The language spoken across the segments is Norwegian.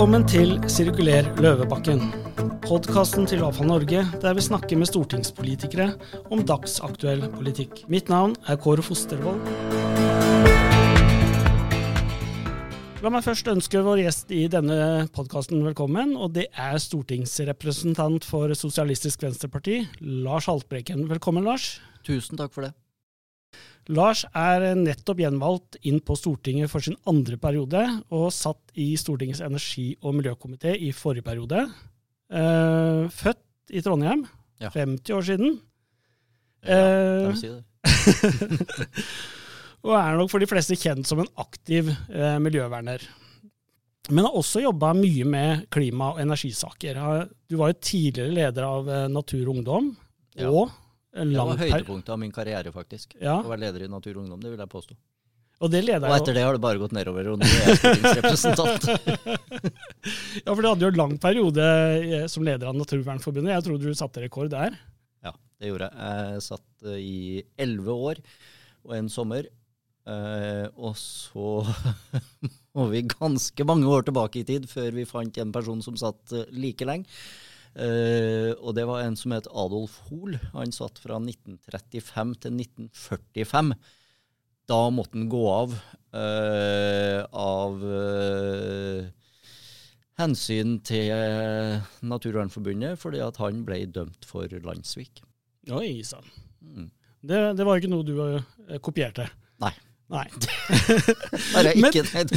Velkommen til Sirkuler Løvebakken. Podkasten til Avfall Norge der vi snakker med stortingspolitikere om dagsaktuell politikk. Mitt navn er Kåre Fostervold. La meg først ønske vår gjest i denne podkasten velkommen, og det er stortingsrepresentant for Sosialistisk Venstreparti, Lars Haltbrekken. Velkommen, Lars. Tusen takk for det. Lars er nettopp gjenvalgt inn på Stortinget for sin andre periode, og satt i Stortingets energi- og miljøkomité i forrige periode. Eh, født i Trondheim, Ja. 50 år siden. Ja, Eh, de si det. og er nok for de fleste kjent som en aktiv eh, miljøverner. Men har også jobba mye med klima- og energisaker. Du var jo tidligere leder av Natur og Ungdom, og Det var høydepunktet av min karriere, faktisk. Ja, Å være leder i Natur og Ungdom, det vil jeg påstå. og det leder Og etter det har det bare gått nedover, og nå er jeg stortingsrepresentant. Ja, for du hadde jo en lang periode eh, som leder av Naturvernforbundet. Jeg trodde du satte rekord der. ja, det gjorde jeg. Jeg satt eh, i elleve år og en sommer. eh, og så må vi ganske mange år tilbake i tid før vi fant en person som satt like lenge. Eh, og det var en som het Adolf Hoel. Han satt fra 1935 til 1945. Da måtte han gå av uh, av uh, hensyn til Naturvernforbundet, fordi at han ble dømt for landssvik. Oi sann. Mm. Det, det var ikke noe du kopierte? Nei. Nei. Bare ikke Men-.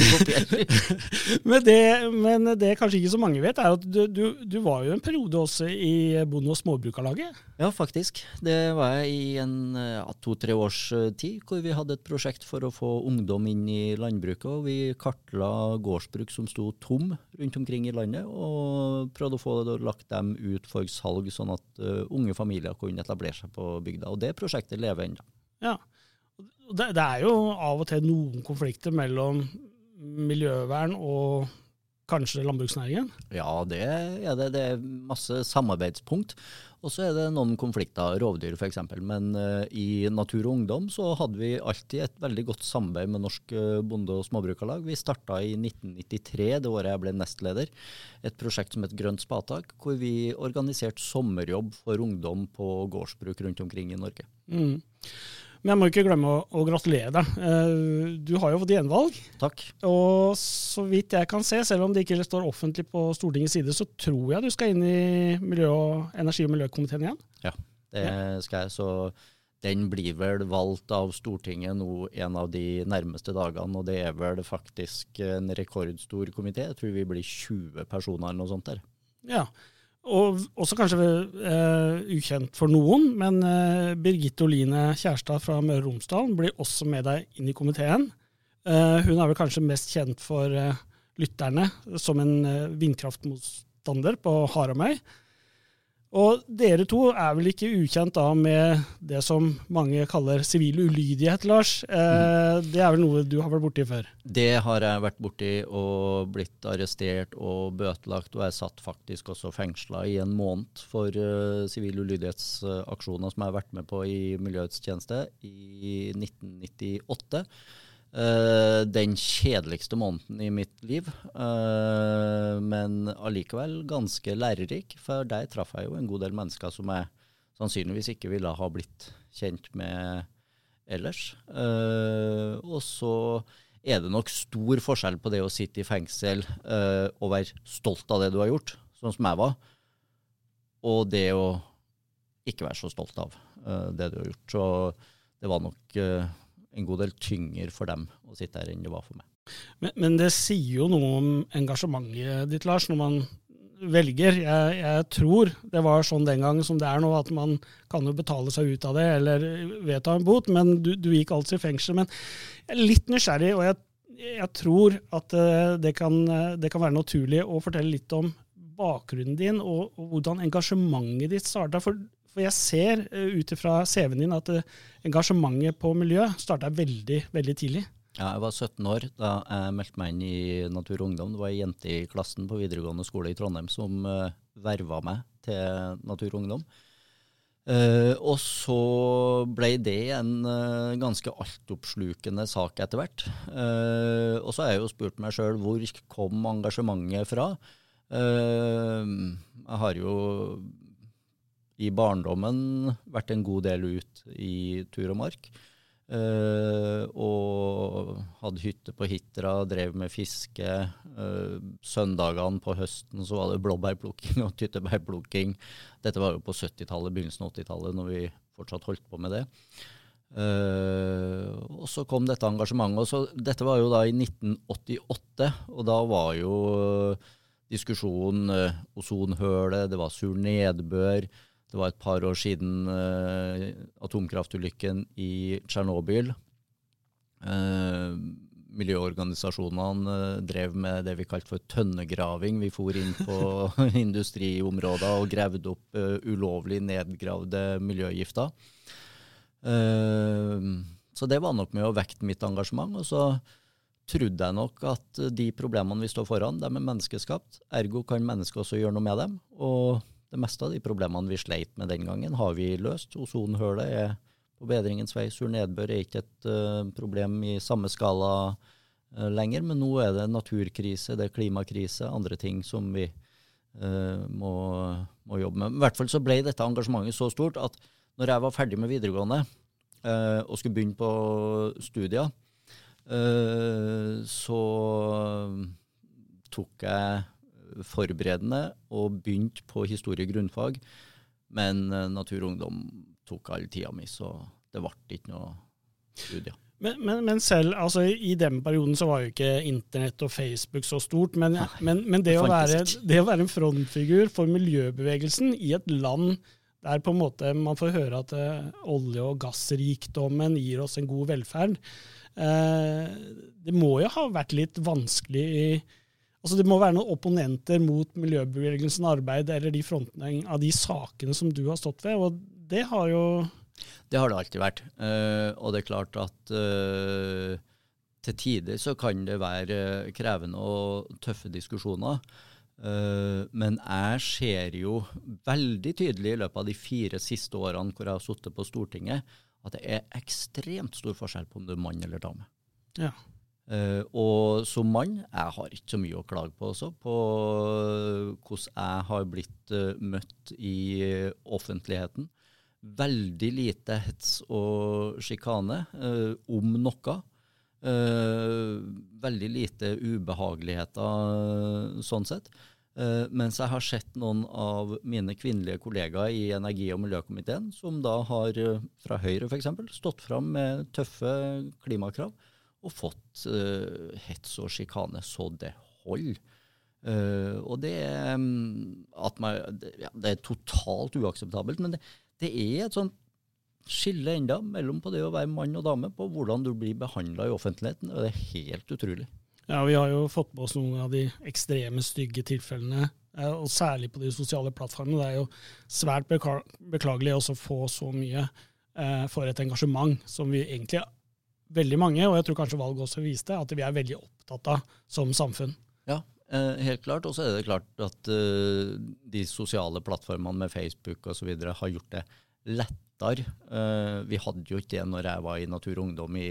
Men det, men det kanskje ikke så mange vet, er at du, du, du var jo en periode også i Bonde- og småbrukarlaget. Ja, faktisk. Det var jeg i en to-tre års eh, tid, hvor vi hadde et prosjekt for å få ungdom inn i landbruket. og Vi kartla gårdsbruk som sto tom rundt omkring i landet, og prøvde å få lagt dem ut for salg, sånn at uh, unge familier kunne etablere seg på bygda. Og det prosjektet lever ennå. Ja. Det, det er jo av og til noen konflikter mellom miljøvern og kanskje landbruksnæringen. Ja, det er det. Det er masse samarbeidspunkt. Og så er det noen konflikter, rovdyr f.eks. Men uh, i Natur og Ungdom så hadde vi alltid et veldig godt samarbeid med Norsk eh, Bonde- og Småbrukarlag. Vi starta i 1993, det året jeg ble nestleder, et prosjekt som het Grønt spatak, hvor vi organiserte sommerjobb for ungdom på gårdsbruk rundt omkring i Norge. Mm. Men jeg må ikke glemme å, å gratulere deg. Eh, Du har jo fått gjenvalg. Takk. Og så vidt jeg kan se, selv om det ikke står offentlig på Stortingets side, så tror jeg du skal inn i miljø- energi- og miljøkomiteen igjen. Ja, Det skal jeg, så den blir vel valgt av Stortinget nå en av de nærmeste dagene, og det er vel faktisk en rekordstor komité. Jeg tror vi blir 20 personer eller noe sånt der. Ja. Og også kanskje uh, ukjent for noen, men uh, Birgitte Oline Kjærstad fra Møre og Romsdal blir også med deg inn i komiteen. Uh, hun er vel kanskje mest kjent for lytterne som en vindkraftmotstander på Haramøy. Og dere to er vel ikke ukjent da med det som mange kaller sivil ulydighet, Lars. Eh, det er vel noe du har vært borti før? Det har jeg vært borti og blitt arrestert og bøtelagt, og jeg satt faktisk også fengsla i en måned for uh, sivil ulydighetsaksjoner som jeg har vært med på i miljøets tjeneste i 1998. Eh, den kjedeligste måneden i mitt liv, uh, men allikevel ganske lærerik, for der traff jeg jo en god del mennesker som jeg sannsynligvis ikke ville ha blitt kjent med ellers. Uh, og så er det nok stor forskjell på det å sitte i fengsel og være stolt av det du har gjort, sånn som jeg var, og det å ikke være så stolt av det du har gjort. Så det var nok en god del tyngre for dem å sitte her enn det var for meg. Men, men det sier jo noe om engasjementet ditt, Lars, når man velger. Jeg, jeg tror det var sånn den gang som det er nå, at man kan jo betale seg ut av det eller vedta en bot, men du, du gikk altså i fengsel. Men jeg er litt nysgjerrig, og jeg, jeg tror at eh, det kan, eh, det kan være naturlig å fortelle litt om bakgrunnen din og, og hvordan engasjementet ditt starta. For, for jeg ser eh, ut ifra CV-en din at eh, engasjementet på miljø starta veldig, veldig tidlig. Ja, jeg var 17 år da jeg meldte meg inn i Natur og Ungdom. Det var ei jente i klassen på videregående skole i Trondheim som uh, verva meg til Natur og Ungdom. Uh, og så ble det en uh, ganske altoppslukende sak etter hvert. Uh, og så har jeg jo spurt meg sjøl hvor kom engasjementet fra. jeg har jo i barndommen vært en god del ut i tur og mark. Uh, og hadde hytte på Hitra, drev med fiske. Uh, søndagene på høsten så var det blåbærplukking og tyttebærplukking. Dette var jo på 70-tallet, begynnelsen av 80-tallet, når vi fortsatt holdt på med det. Uh, og så kom dette engasjementet. så, Dette var jo da i 1988, og da var jo diskusjonen ozonhølet, det var sur nedbør. Det var et par år siden uh, atomkraftulykken i Tsjernobyl. Uh, miljøorganisasjonene uh, drev med det vi kalte for tønnegraving. Vi for inn på industriområder og gravde opp ulovlig nedgravde miljøgifter. så det var nok med å vekte mitt engasjement. Og så trodde jeg nok at de problemene vi står foran, de er menneskeskapt. Ergo kan mennesket også gjøre noe med dem. og det meste av de problemene vi sleit med den gangen, har vi løst. Ozonhølet er på bedringens vei. Sur nedbør er ikke et uh, problem i samme skala uh, lenger, men nå er det naturkrise, det er klimakrise, andre ting som vi uh, må, må, jobbe med. I hvert fall så ble dette engasjementet så stort at når jeg var ferdig med videregående og skulle begynne på studier, så tok jeg forberedende og begynte på historie grunnfag. Men uh, natur og ungdom tok all tida mi, så det ble ikke noe studier. Men, men, men, selv altså, i den perioden så var jo ikke internett og Facebook så stort. Men, men, men det, å være, det, å være, en frontfigur for miljøbevegelsen i et land der på en måte man får høre at uh, olje- og gassrikdommen gir oss en god velferd, uh, det må jo ha vært litt vanskelig i Altså Det må være noen opponenter mot miljøbevegelsen arbeid eller de frontene av de sakene som du har stått ved, og det har jo Det har det alltid vært. Uh, og det er klart at uh, til tider så kan det være krevende og tøffe diskusjoner. Uh, men jeg ser jo veldig tydelig i løpet av de fire siste årene hvor jeg har sittet på Stortinget, at det er ekstremt stor forskjell på om du er mann eller dame. Ja. Uh, og som mann, jeg har ikke så mye å klage på også, på hvordan jeg har blitt uh, møtt i offentligheten. Veldig lite hets og sjikane, uh, om noe. veldig lite ubehageligheter sånn sett. mens jeg har sett noen av mine kvinnelige kollegaer i energi- og miljøkomiteen, som da har, fra Høyre f.eks., stått fram med tøffe klimakrav og fått uh, hets og sjikane så det holder. Uh, og det, um, man, det, ja, det, er totalt uakseptabelt. Men det, det er et sånt skille enda mellom på det å være mann og dame, på hvordan du blir behandla i offentligheten. og Det er helt utrolig. Ja, Vi har jo fått med oss noen av de ekstreme stygge tilfellene, eh, og særlig på de sosiale plattformene. Det er jo svært beklagelig å få så mye for et engasjement som vi egentlig veldig mange, og jeg tror kanskje valget også viste, at vi er veldig opptatt av som samfunn. Ja, eh, helt klart. Og så er det klart at uh, de sosiale plattformene med Facebook osv. har gjort det lettere. Uh, vi hadde jo ikke det når jeg var i Natur og Ungdom i,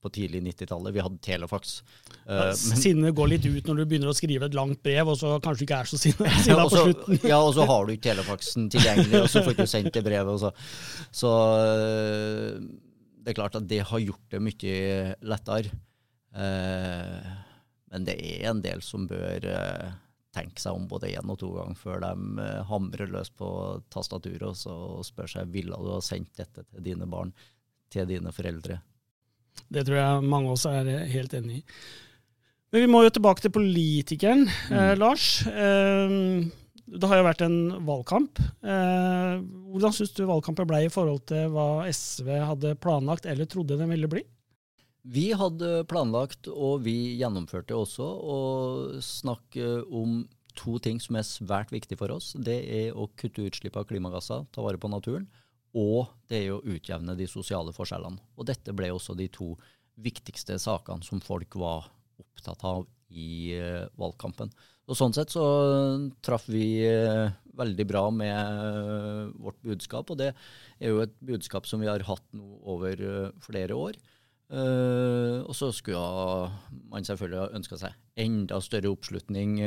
på tidlig 90-tallet. Vi hadde telefax. Uh, Sinnet går litt ut når du begynner å skrive et langt brev, og så kanskje du ikke er så sinna ja, på slutten. ja, og så har du ikke telefaxen tilgjengelig, og så får du ikke sendt det brevet. Og så. så det er klart at det har gjort det mye lettere. Eh, men det er en del som bør eh, tenke seg om både én og to ganger før de eh, hamrer løs på tastaturet og så spør seg ville du ha sendt dette til dine barn, til dine foreldre. Det tror jeg mange av oss er helt enig i. Men vi må jo tilbake til politikeren, mm. eh, Lars. Eh, det har jo vært en valgkamp. Eh, hvordan syns du valgkampen ble i forhold til hva SV hadde planlagt eller trodde den ville bli? Vi hadde planlagt, og vi gjennomførte også, å snakke om to ting som er svært viktige for oss. Det er å kutte utslipp av klimagasser, ta vare på naturen, og det er å utjevne de sosiale forskjellene. Og dette ble også de to viktigste sakene som folk var opptatt av i uh, valgkampen. Og Sånn sett så traff vi veldig bra med vårt budskap, og det er jo et budskap som vi har hatt nå over flere år. Og så skulle man selvfølgelig ønska seg enda større oppslutning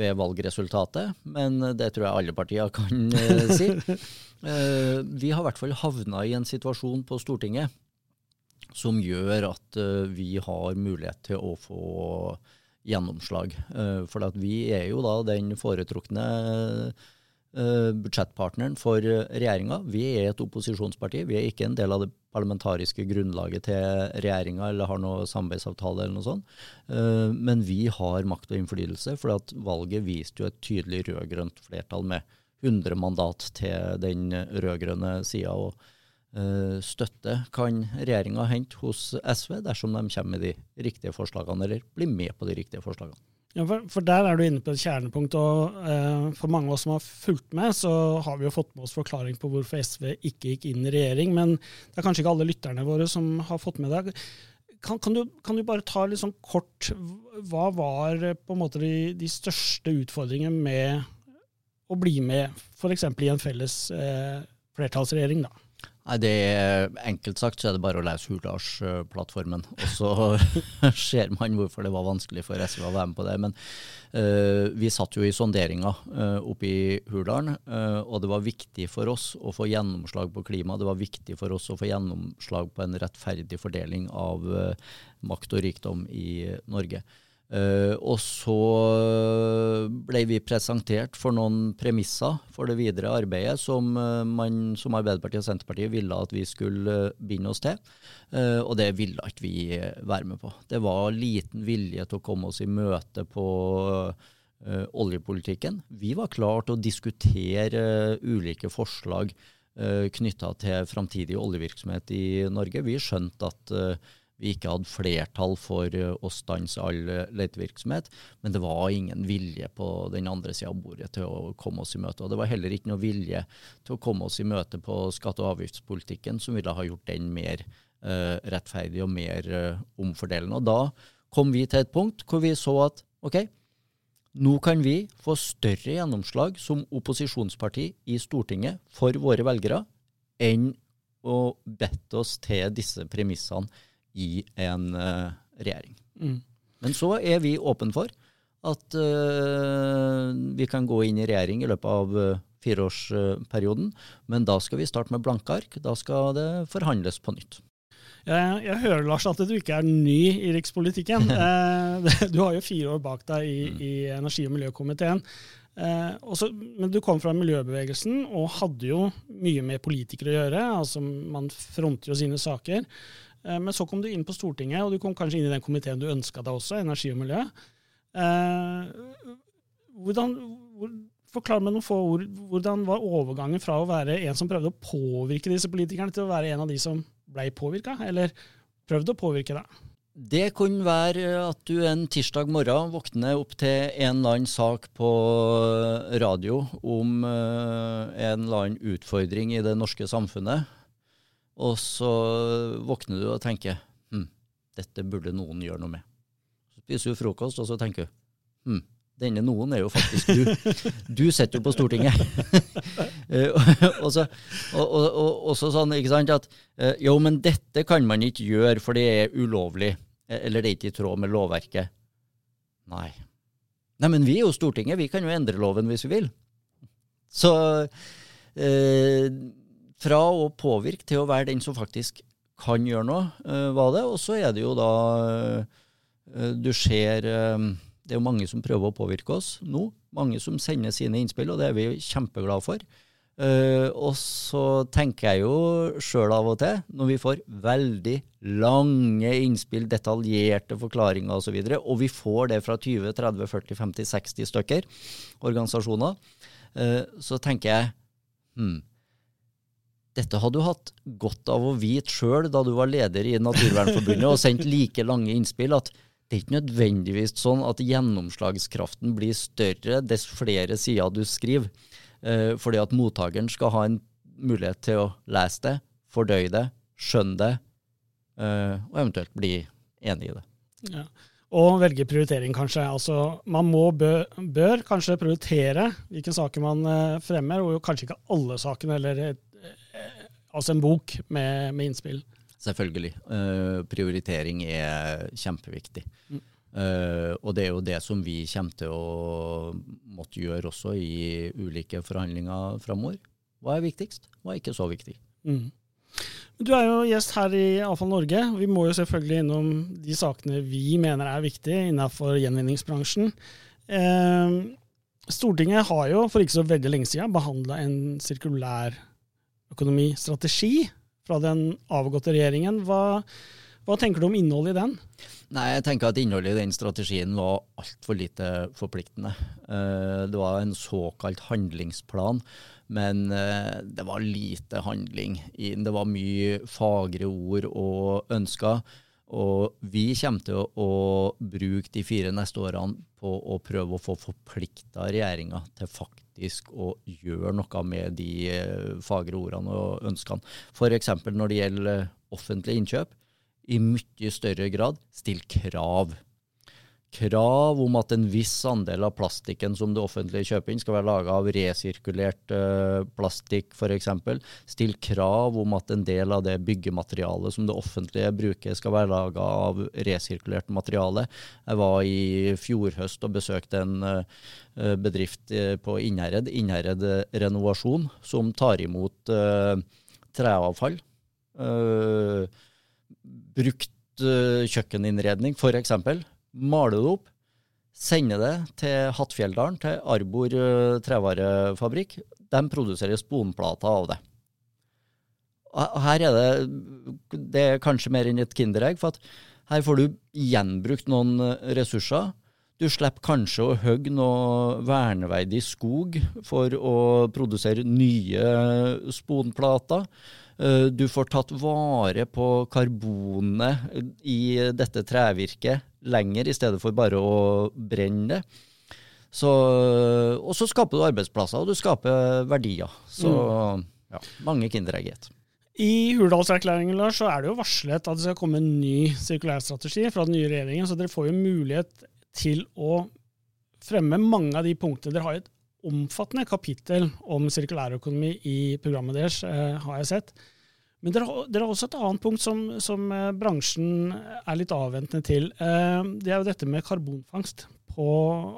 ved valgresultatet, men det tror jeg alle partier kan si. vi har i hvert fall havna i en situasjon på Stortinget som gjør at vi har mulighet til å få gjennomslag. for vi er jo da den foretrukne budsjettpartneren for regjeringa. Vi er et opposisjonsparti, vi er ikke en del av det parlamentariske grunnlaget til regjeringa eller har noe samarbeidsavtale eller noe sånt. Men vi har makt og innflytelse, for valget viste jo et tydelig rød-grønt flertall med 100 mandat til den rød-grønne sida. Uh, støtte kan regjeringa hente hos SV dersom de kommer med de riktige forslagene, eller blir med på de riktige forslagene. Ja, for, for, Der er du inne på et kjernepunkt. og eh, For mange av oss som har fulgt med, så har vi jo fått med oss forklaring på hvorfor SV ikke gikk inn i regjering. Men det er kanskje ikke alle lytterne våre som har fått med det. Kan, kan, du, kan du, bare ta litt sånn kort Hva var på en måte de, de største utfordringene med å bli med f.eks. i en felles eh, flertallsregjering? da? Nei, det er Enkelt sagt så er det bare å lese Hurdalsplattformen, og så ser man hvorfor det var vanskelig for SV å være med på det. Men uh, vi satt jo i sonderinga uh, oppe i Hurdalen, uh, og det var viktig for oss å få gjennomslag på klima. Det var viktig for oss å få gjennomslag på en rettferdig fordeling av makt og rikdom i Norge. Uh, og så ble vi presentert for noen premisser for det videre arbeidet som, uh, man, som Arbeiderpartiet og Senterpartiet ville at vi skulle uh, binde oss til. og det ville ikke vi være med på. Det var liten vilje til å komme oss i møte på oljepolitikken. Vi var klare til å diskutere ulike forslag uh, knytta til framtidig oljevirksomhet i Norge. Vi skjønte at vi ikke hadde flertall for eh, å stanse all eh, letevirksomhet, men det var ingen vilje på den andre sida av bordet til å komme oss i møte. Og det var heller ikke noe vilje til å komme oss i møte på skatte- og avgiftspolitikken, som ville ha gjort den mer uh, rettferdig og mer uh, omfordelende. Og da kom vi til et punkt hvor vi så at ok, nå kan vi få større gjennomslag som opposisjonsparti i Stortinget for våre velgere enn å bette oss til disse premissene i en uh, regjering. Mm. Men så er vi åpne for at uh, vi kan gå inn i regjering i løpet av uh, fireårsperioden, men da skal vi starte med blanke ark. Da skal det forhandles på nytt. Jeg, jeg hører Lars, at du ikke er ny i rikspolitikken. du har jo fire år bak deg i, mm. i energi- og miljøkomiteen. Eh, også, men du kom fra miljøbevegelsen og hadde jo mye med politikere å gjøre. altså Man fronter jo sine saker. Eh, men så kom du inn på Stortinget, og du kom kanskje inn i den komiteen du ønska deg også, energi og miljø. Eh, hvordan, hvor, forklar meg noen få ord. Hvordan var overgangen fra å være en som prøvde å påvirke disse politikerne, til å være en av de som ble påvirka, eller prøvde å påvirke deg? Det kunne være at du en tirsdag morgen våkner opp til en eller annen sak på radio om eh, en eller annen utfordring i det norske samfunnet, og så våkner du og tenker hm, dette burde noen gjøre noe med. Så spiser du frokost, og så tenker du hm, denne noen er jo faktisk du. Du sitter jo på Stortinget. Eh, og, så, og, og, og, så sånn, ikke sant, at eh, jo, men dette kan man ikke gjøre, for det er ulovlig. Eh, eller det er ikke i tråd med lovverket. Nei. Nei, men vi er jo Stortinget, vi kan jo endre loven hvis vi vil. Så eh, fra å påvirke til å være den som faktisk kan gjøre noe, uh, var det. Og så er det jo da uh, Du ser uh, Det er jo mange som prøver å påvirke oss nå. Mange som sender sine innspill, og det er vi kjempeglade for. og så tenker jeg jo sjøl av og til, når vi får veldig lange innspill, detaljerte forklaringer osv., og, så videre, og vi får det fra 20, 30, 40, 50, 60 stykker, organisasjoner, så tenker jeg hmm, dette hadde du hatt godt av å vite sjøl da du var leder i Naturvernforbundet og sendt like lange innspill, at det er ikke nødvendigvis sånn at gjennomslagskraften blir større dess flere sider du skriver, eh, fordi at mottakeren skal ha en mulighet til å lese det, fordøye det, skjønne det, eh, og eventuelt bli enig i det. Ja. Og velge prioritering, kanskje. Altså, man må bør, bør kanskje prioritere hvilke saker man eh, fremmer, og kanskje ikke alle sakene, eller et, altså en bok med, med innspill. Selvfølgelig. Uh, prioritering er kjempeviktig. Mm. Uh, og det er jo det som vi kommer til å måtte gjøre også i ulike forhandlinger framover. Hva er viktigst, hva er ikke så viktig? Mm. Du er jo gjest her i Avfall Norge. Vi må jo selvfølgelig innom de sakene vi mener er viktige innenfor gjenvinningsbransjen. Eh, Stortinget har jo for ikke så veldig lenge siden behandla en sirkulærøkonomistrategi fra den avgåtte regjeringen. Hva, hva tenker du om innholdet i den? Nei, jeg tenker at Innholdet i den strategien var altfor lite forpliktende. Eh, det var en såkalt handlingsplan men eh, det var lite handling. Det var mye fagre ord og ønsker. Og vi kommer til å, bruke de fire neste årene på å prøve å få forplikta regjeringa til faktisk å gjøre noe med de eh, fagre ordene og ønskene. F.eks. når det gjelder offentlige innkjøp. I mye større grad still krav krav om at en viss andel av plastikken som det offentlige kjøper inn, skal være laga av resirkulert uh, plastikk f.eks. Still krav om at en del av det byggematerialet som det offentlige bruker, skal være laga av resirkulert materiale. Jeg var i fjor høst og besøkte en uh, bedrift eh, på Innherred, Innherred Renovasjon, som tar imot uh, treavfall. brukt kjøkkeninnredning, f.eks male det opp, sender det til Hattfjelldalen, til Arbor uh, trevarefabrikk. De produserer sponplater av det. Her er det Det er kanskje mer enn et kinderegg, for her får du gjenbrukt noen eh, ressurser. Du slipper kanskje å hogge noe verneverdig skog for å produsere nye sponplater. Eh, du får tatt vare på karbonet i dette trevirket lenger, i stedet for bare å brenne det. Så, og så skaper du arbeidsplasser, og du skaper verdier. Så mm. ja, mange kinderegg I Hurdalserklæringen Lars, så er det jo varslet at det skal komme en ny sirkulærstrategi fra den nye regjeringen, så dere får jo mulighet til å fremme mange av de punktene. Dere har et omfattende kapittel om sirkulærøkonomi i programmet deres, eh, har jeg sett. Men dere, dere, har også et annet punkt som, som, eh, bransjen er litt avventende til. Eh, det er jo dette med karbonfangst på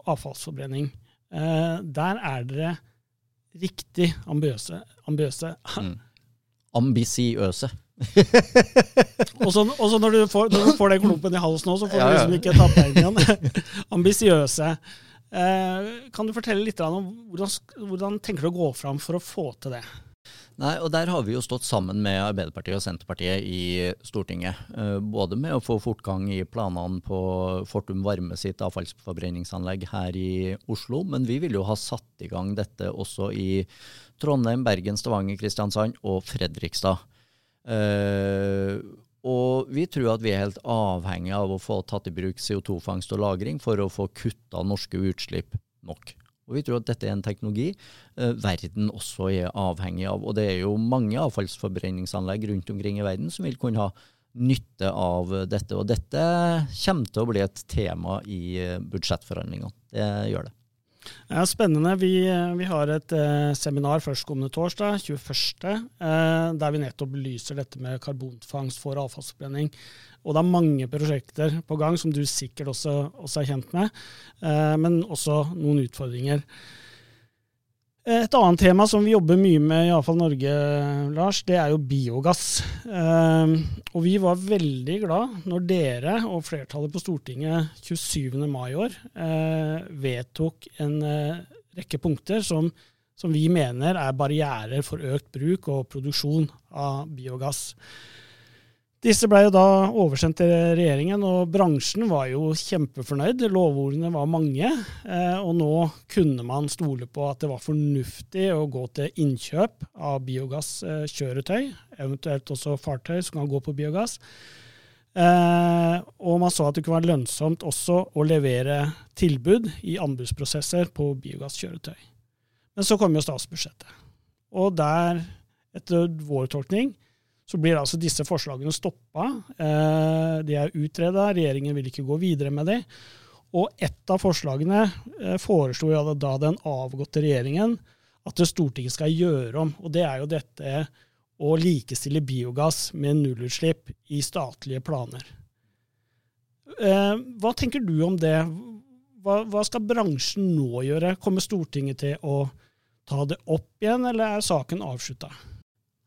avfallsforbrenning. Der er dere riktig ambiøse. ambisiøse. Mm. Ambisiøse. og så når, du får, når du får den klumpen i halsen nå, så får du liksom ikke tatt den igjen. ambisiøse. Eh, kan du fortelle litt om hvordan, hvordan tenker du å gå fram for å få til det? Nei, og Der har vi jo stått sammen med Arbeiderpartiet og Senterpartiet i Stortinget. Eh, både med å få fortgang i planene på Fortum Varme sitt avfallsforbrenningsanlegg her i Oslo, men vi vil jo ha satt i gang dette også i Trondheim, Bergen, Stavanger, Kristiansand og Fredrikstad. Og vi tror at vi er helt avhengig av å få tatt i bruk CO2-fangst og -lagring for å få kutta norske utslipp nok. Og Vi tror at dette er en teknologi eh, verden også er avhengig av. Og det er jo mange avfallsforbrenningsanlegg rundt omkring i verden som vil kunne ha nytte av dette. Og dette kommer til å bli et tema i eh, budsjettforhandlingene. Det gjør det. Ja, Spennende. Vi, vi har et eh, seminar førstkommende torsdag, 21., eh, der vi nettopp belyser dette med karbonfangst for avfallsforbrenning. Og det er mange prosjekter på gang som du sikkert også, også er kjent med, eh, men også noen utfordringer. Et annet tema som vi jobber mye med i Avfall Norge, Lars, det er jo biogass. Eh, og vi var veldig glad når dere og flertallet på Stortinget 27. mai i år eh, vedtok en eh, rekke punkter som, som vi mener er barrierer for økt bruk og produksjon av biogass. Disse ble jo da oversendt til regjeringen, og bransjen var jo kjempefornøyd. Lovordene var mange, eh, og nå kunne man stole på at det var fornuftig å gå til innkjøp av biogasskjøretøy, eventuelt også fartøy som kan gå på biogass. Eh, og man så at det kunne være lønnsomt også å levere tilbud i anbudsprosesser på biogasskjøretøy. Men så kom jo statsbudsjettet. Og der, etter vår tolkning, så blir altså disse forslagene stoppa. Eh, de er utreda, regjeringen vil ikke gå videre med de. Og ett av forslagene eh, foreslo da den avgåtte regjeringen at Stortinget skal gjøre om. Og det er jo dette å likestille biogass med nullutslipp i statlige planer. Eh, hva tenker du om det? Hva, hva skal bransjen nå gjøre? Kommer Stortinget til å ta det opp igjen, eller er saken avslutta?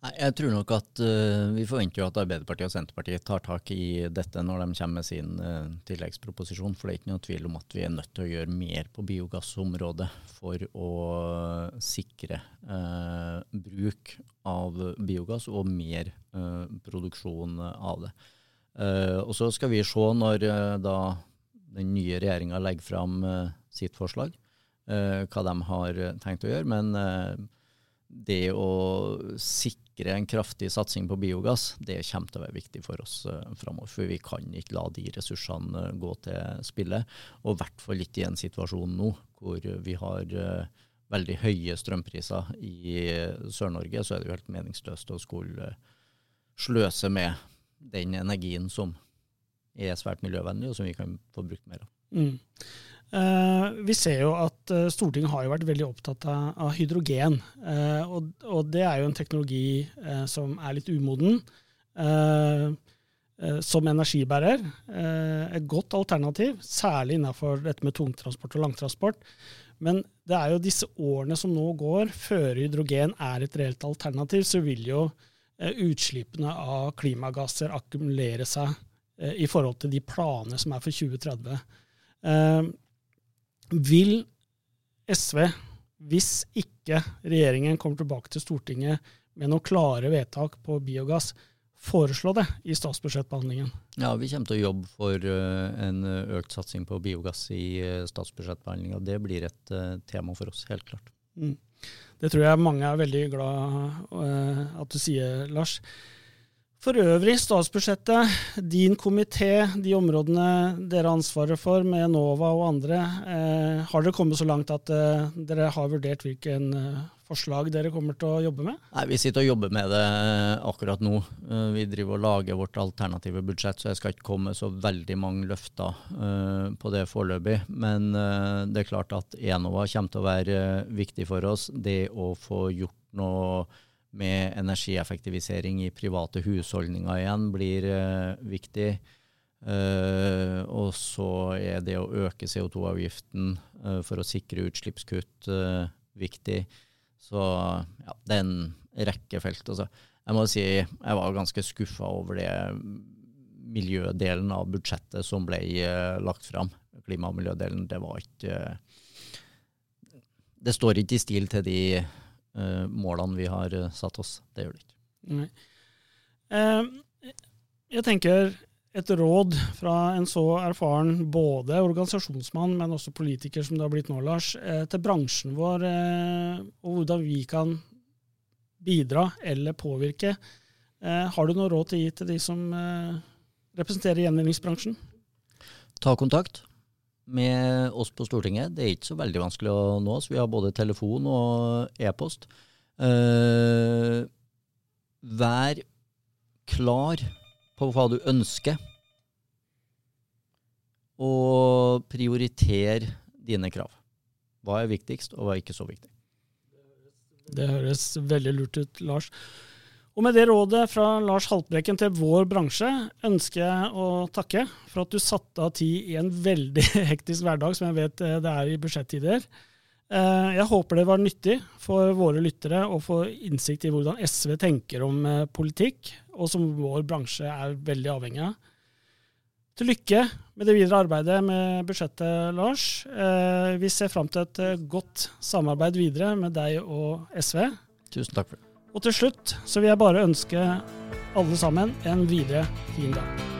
Jeg tror nok at uh, Vi forventer at Arbeiderpartiet og Senterpartiet tar tak i dette når de kommer med sin uh, tilleggsproposisjon. For det er ikke noe tvil om at vi er nødt til å gjøre mer på biogassområdet for å sikre uh, bruk av biogass og mer produksjon av det. og så skal vi se når da den nye regjeringa legger fram sitt forslag, hva de har tenkt å gjøre. men det å sikre en kraftig satsing på biogass, det kommer til å være viktig for oss uh, framover. For vi kan ikke la de ressursene uh, gå til spille. Og i hvert fall ikke i en situasjon nå hvor vi har uh, veldig høye strømpriser i Sør-Norge, så er det jo helt meningsløst å skulle sløse med den energien som er svært miljøvennlig, og som vi kan få brukt mer av. Mm. Uh, vi ser jo at uh, Stortinget har jo vært veldig opptatt av, hydrogen. Og, og, det er jo en teknologi som er litt umoden. som energibærer. et godt alternativ, særlig innenfor dette med tungtransport og langtransport. Men det er jo disse årene som nå går, før hydrogen er et reelt alternativ, så vil jo utslippene av klimagasser akkumulere seg i forhold til de planene som er for 2030. Vil SV, hvis ikke regjeringen kommer tilbake til Stortinget med noen klare vedtak på biogass, foreslå det i statsbudsjettbehandlingen? Ja, vi kommer til å jobbe for eh, en økt satsing på biogass i uh, statsbudsjettbehandlinga. Det blir et uh, tema for oss, helt klart. Mm. Det tror jeg mange er veldig glad uh, at du sier, Lars. For øvrig, statsbudsjettet, din komité, de områdene dere har ansvaret for med Enova og andre, eh, har dere kommet så langt at eh, dere har vurdert hvilken eh, forslag dere kommer til å jobbe med? Nei, Vi sitter og jobber med det eh, akkurat nå. Eh, vi driver og lager vårt alternative budsjett, så jeg skal ikke komme så veldig mange løfter på det foreløpig. Men det er klart at Enova kommer til å være viktig for oss. Det å få gjort noe med energieffektivisering i private husholdninger igjen blir uh, viktig. Uh, og så er det å øke CO2-avgiften uh, eh, for å sikre utslippskutt viktig. Så ja, det er en rekke felt. Altså. Jeg må si jeg var ganske skuffa over det miljødelen av budsjettet som ble lagt fram. Klima- og miljødelen, det var ikke Det står ikke i stil til de uh, målene vi har uh, satt oss. Det gjør det ikke. Nei. Uh, jeg tenker et råd fra en så erfaren både organisasjonsmann, men også politiker som det har blitt nå, Lars, til bransjen vår, og hvordan vi kan bidra eller påvirke. Har du noe råd til å gi til de som representerer gjenvinningsbransjen? Ta kontakt med oss på Stortinget. Det er ikke så veldig vanskelig å nå oss. Vi har både telefon og e-post. Uh, vær klar på hva du ønsker, og prioriter dine krav. Hva er viktigst, og hva er ikke så viktig? Det høres veldig lurt ut, Lars. Og med det rådet fra Lars Haltbrekken til vår bransje, ønsker jeg å takke for at du satte av tid i en veldig hektisk hverdag, som jeg vet eh, det er i budsjettider. Eh, jeg håper det var nyttig for våre lyttere å få innsikt i hvordan SV tenker om eh, politikk, og som vår bransje er veldig avhengig av. Til lykke med det videre arbeidet med budsjettet, Lars. Vi ser fram til et godt samarbeid videre med deg og SV. Tusen takk for det. Og til slutt så vil jeg bare ønske alle sammen en videre fin dag.